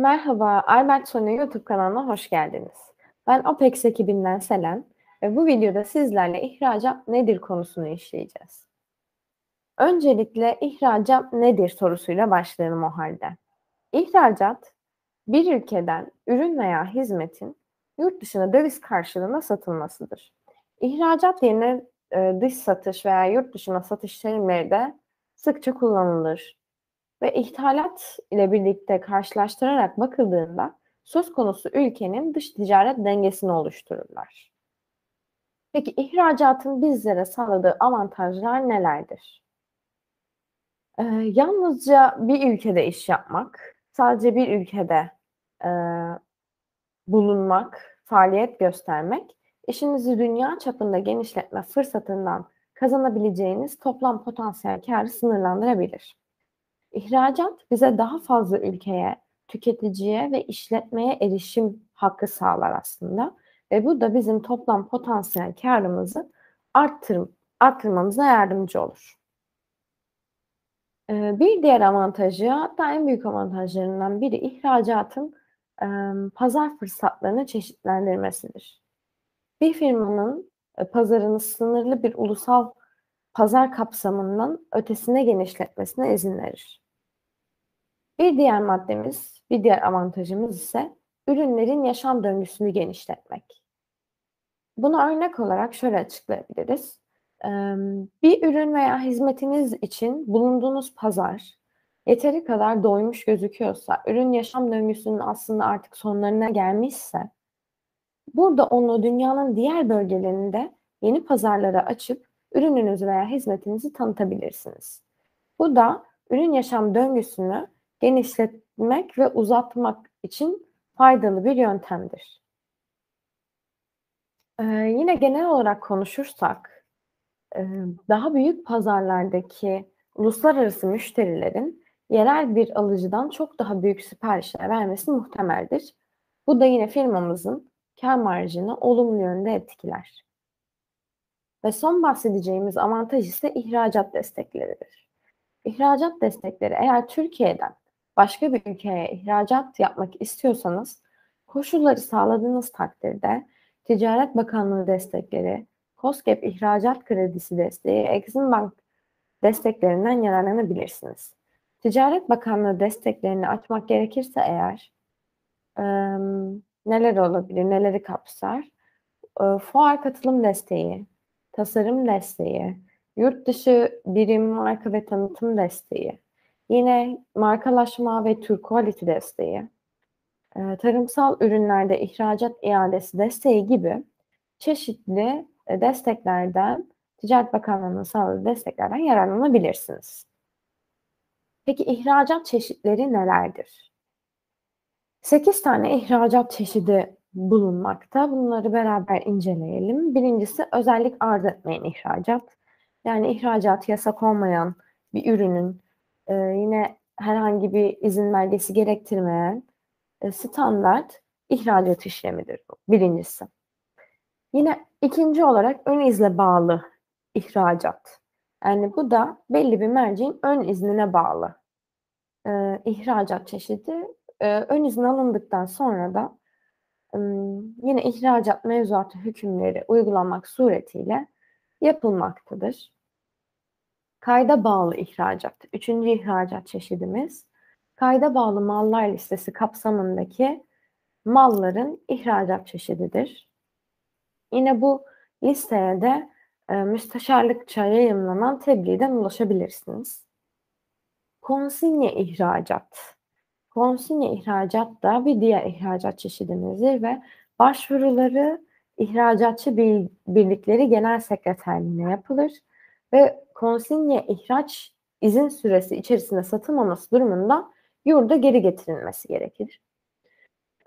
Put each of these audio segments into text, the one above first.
Merhaba, Albert Sonu YouTube kanalına hoş geldiniz. Ben OPEX ekibinden Selen ve bu videoda sizlerle ihracat nedir konusunu işleyeceğiz. Öncelikle ihracat nedir sorusuyla başlayalım o halde. İhracat, bir ülkeden ürün veya hizmetin yurt dışına döviz karşılığında satılmasıdır. İhracat yerine e, dış satış veya yurt dışına satış terimleri de sıkça kullanılır ve ithalat ile birlikte karşılaştırarak bakıldığında söz konusu ülkenin dış ticaret dengesini oluştururlar. Peki ihracatın bizlere sağladığı avantajlar nelerdir? Ee, yalnızca bir ülkede iş yapmak, sadece bir ülkede e, bulunmak, faaliyet göstermek, işinizi dünya çapında genişletme fırsatından kazanabileceğiniz toplam potansiyel karı sınırlandırabilir. İhracat bize daha fazla ülkeye, tüketiciye ve işletmeye erişim hakkı sağlar aslında. Ve bu da bizim toplam potansiyel karımızı arttır, arttırmamıza yardımcı olur. Ee, bir diğer avantajı, hatta en büyük avantajlarından biri ihracatın e, pazar fırsatlarını çeşitlendirmesidir. Bir firmanın e, pazarını sınırlı bir ulusal pazar kapsamından ötesine genişletmesine izin verir. Bir diğer maddemiz, bir diğer avantajımız ise ürünlerin yaşam döngüsünü genişletmek. Bunu örnek olarak şöyle açıklayabiliriz. Bir ürün veya hizmetiniz için bulunduğunuz pazar yeteri kadar doymuş gözüküyorsa, ürün yaşam döngüsünün aslında artık sonlarına gelmişse, burada onu dünyanın diğer bölgelerinde yeni pazarlara açıp ürününüzü veya hizmetinizi tanıtabilirsiniz. Bu da ürün yaşam döngüsünü genişletmek ve uzatmak için faydalı bir yöntemdir. Ee, yine genel olarak konuşursak, e, daha büyük pazarlardaki uluslararası müşterilerin yerel bir alıcıdan çok daha büyük siparişler vermesi muhtemeldir. Bu da yine firmamızın kar marjını olumlu yönde etkiler. Ve son bahsedeceğimiz avantaj ise ihracat destekleridir. İhracat destekleri eğer Türkiye'den başka bir ülkeye ihracat yapmak istiyorsanız koşulları sağladığınız takdirde Ticaret Bakanlığı destekleri, COSGAP ihracat kredisi desteği, Exim Bank desteklerinden yararlanabilirsiniz. Ticaret Bakanlığı desteklerini açmak gerekirse eğer e, neler olabilir, neleri kapsar? Fuar katılım desteği, tasarım desteği, yurt dışı birim marka ve tanıtım desteği, yine markalaşma ve Türk desteği, e, tarımsal ürünlerde ihracat iadesi desteği gibi çeşitli e, desteklerden, Ticaret Bakanlığı'nın sağladığı desteklerden yararlanabilirsiniz. Peki ihracat çeşitleri nelerdir? 8 tane ihracat çeşidi bulunmakta. Bunları beraber inceleyelim. Birincisi özellik arz etmeyen ihracat. Yani ihracat yasak olmayan bir ürünün e, yine herhangi bir izin belgesi gerektirmeyen e, standart ihracat işlemidir bu. Birincisi. Yine ikinci olarak ön izle bağlı ihracat. Yani bu da belli bir merceğin ön iznine bağlı e, ihracat çeşidi. E, ön izin alındıktan sonra da yine ihracat mevzuatı hükümleri uygulanmak suretiyle yapılmaktadır. Kayda bağlı ihracat. Üçüncü ihracat çeşidimiz kayda bağlı mallar listesi kapsamındaki malların ihracat çeşididir. Yine bu listeye de e, müsteşarlıkça yayınlanan tebliğden ulaşabilirsiniz. Konsinye ihracat. Konsinye ihracat da bir diğer ihracat çeşidimizdir ve başvuruları ihracatçı birlikleri genel sekreterliğine yapılır ve konsinye ihraç izin süresi içerisinde satılmaması durumunda yurda geri getirilmesi gerekir.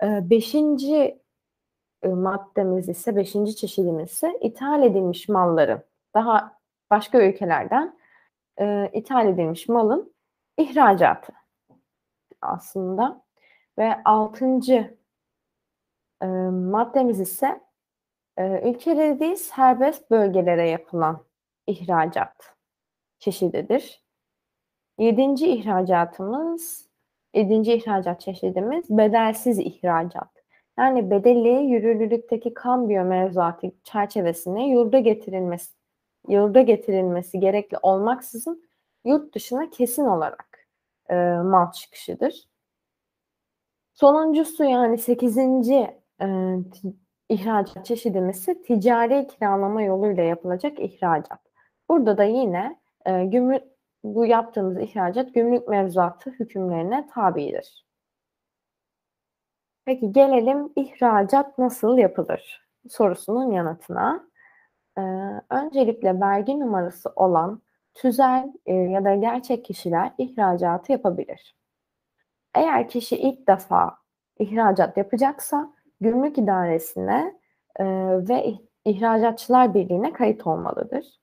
Ee, beşinci e, maddemiz ise, beşinci çeşidimiz ise ithal edilmiş malların, daha başka ülkelerden e, ithal edilmiş malın ihracatı aslında. Ve altıncı e, maddemiz ise e, ülkede değil serbest bölgelere yapılan ihracat çeşididir. Yedinci ihracatımız Yedinci ihracat çeşidimiz bedelsiz ihracat. Yani bedelli yürürlülükteki kambiyo mevzuatı çerçevesinde yurda getirilmesi yurda getirilmesi gerekli olmaksızın yurt dışına kesin olarak e, mal çıkışıdır. Sonuncusu yani sekizinci e, ihracat çeşidimiz ise ticari kiralama yoluyla yapılacak ihracat. Burada da yine e, gümrük bu yaptığımız ihracat gümrük mevzuatı hükümlerine tabidir. Peki gelelim ihracat nasıl yapılır sorusunun yanıtına. Ee, öncelikle vergi numarası olan tüzel e, ya da gerçek kişiler ihracatı yapabilir. Eğer kişi ilk defa ihracat yapacaksa gümrük idaresine e, ve ihracatçılar birliğine kayıt olmalıdır.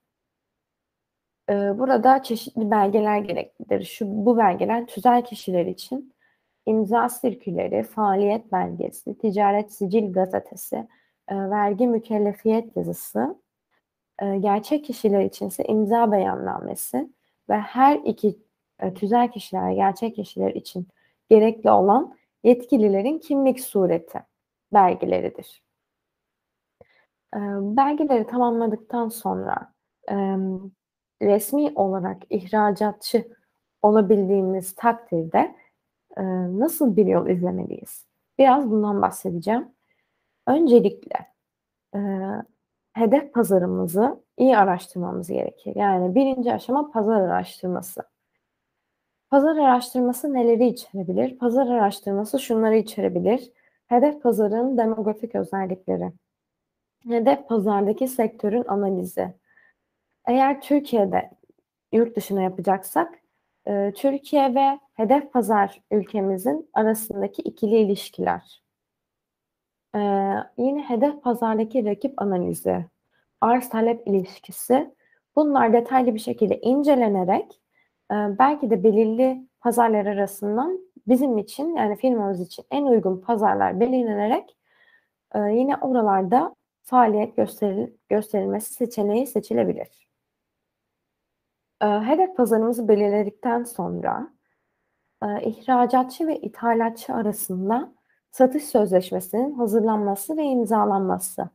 E, burada çeşitli belgeler gereklidir. Şu bu belgeler tüzel kişiler için imza sirküleri, faaliyet belgesi, ticaret sicil gazetesi, e, vergi mükellefiyet yazısı, e, gerçek kişiler için ise imza beyannamesi ve her iki e, tüzel kişiler, gerçek kişiler için gerekli olan yetkililerin kimlik sureti belgeleridir. E, belgeleri tamamladıktan sonra e, resmi olarak ihracatçı olabildiğimiz takdirde nasıl bir yol izlemeliyiz? Biraz bundan bahsedeceğim. Öncelikle hedef pazarımızı iyi araştırmamız gerekir. Yani birinci aşama pazar araştırması. Pazar araştırması neleri içerebilir? Pazar araştırması şunları içerebilir. Hedef pazarın demografik özellikleri. Hedef pazardaki sektörün analizi. Eğer Türkiye'de yurt dışına yapacaksak, Türkiye ve hedef pazar ülkemizin arasındaki ikili ilişkiler. E, yine hedef pazardaki rakip analizi, arz talep ilişkisi. Bunlar detaylı bir şekilde incelenerek e, belki de belirli pazarlar arasından bizim için yani firmamız için en uygun pazarlar belirlenerek e, yine oralarda faaliyet gösteril gösterilmesi seçeneği seçilebilir. E, hedef pazarımızı belirledikten sonra e, ihracatçı ve ithalatçı arasında satış sözleşmesinin hazırlanması ve imzalanması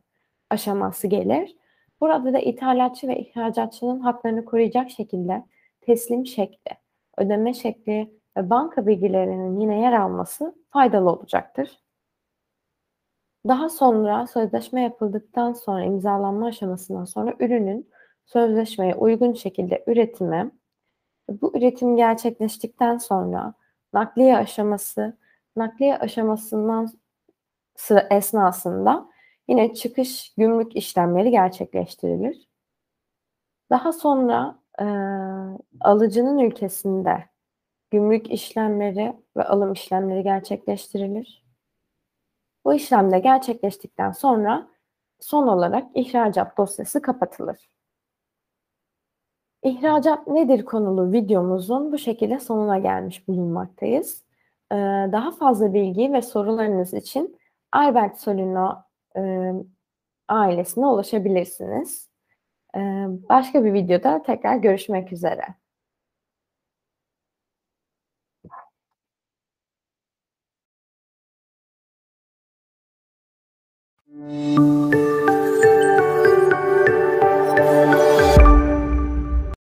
aşaması gelir. Burada da ithalatçı ve ihracatçının haklarını koruyacak şekilde teslim şekli, ödeme şekli ve banka bilgilerinin yine yer alması faydalı olacaktır. Daha sonra sözleşme yapıldıktan sonra imzalanma aşamasından sonra ürünün sözleşmeye uygun şekilde üretimi, bu üretim gerçekleştikten sonra nakliye aşaması, nakliye aşamasından sıra esnasında yine çıkış gümrük işlemleri gerçekleştirilir. Daha sonra e, alıcının ülkesinde gümrük işlemleri ve alım işlemleri gerçekleştirilir. Bu işlemde gerçekleştikten sonra son olarak ihracat dosyası kapatılır. İhracat nedir konulu videomuzun bu şekilde sonuna gelmiş bulunmaktayız. Daha fazla bilgi ve sorularınız için Albert Solino ailesine ulaşabilirsiniz. Başka bir videoda tekrar görüşmek üzere. Müzik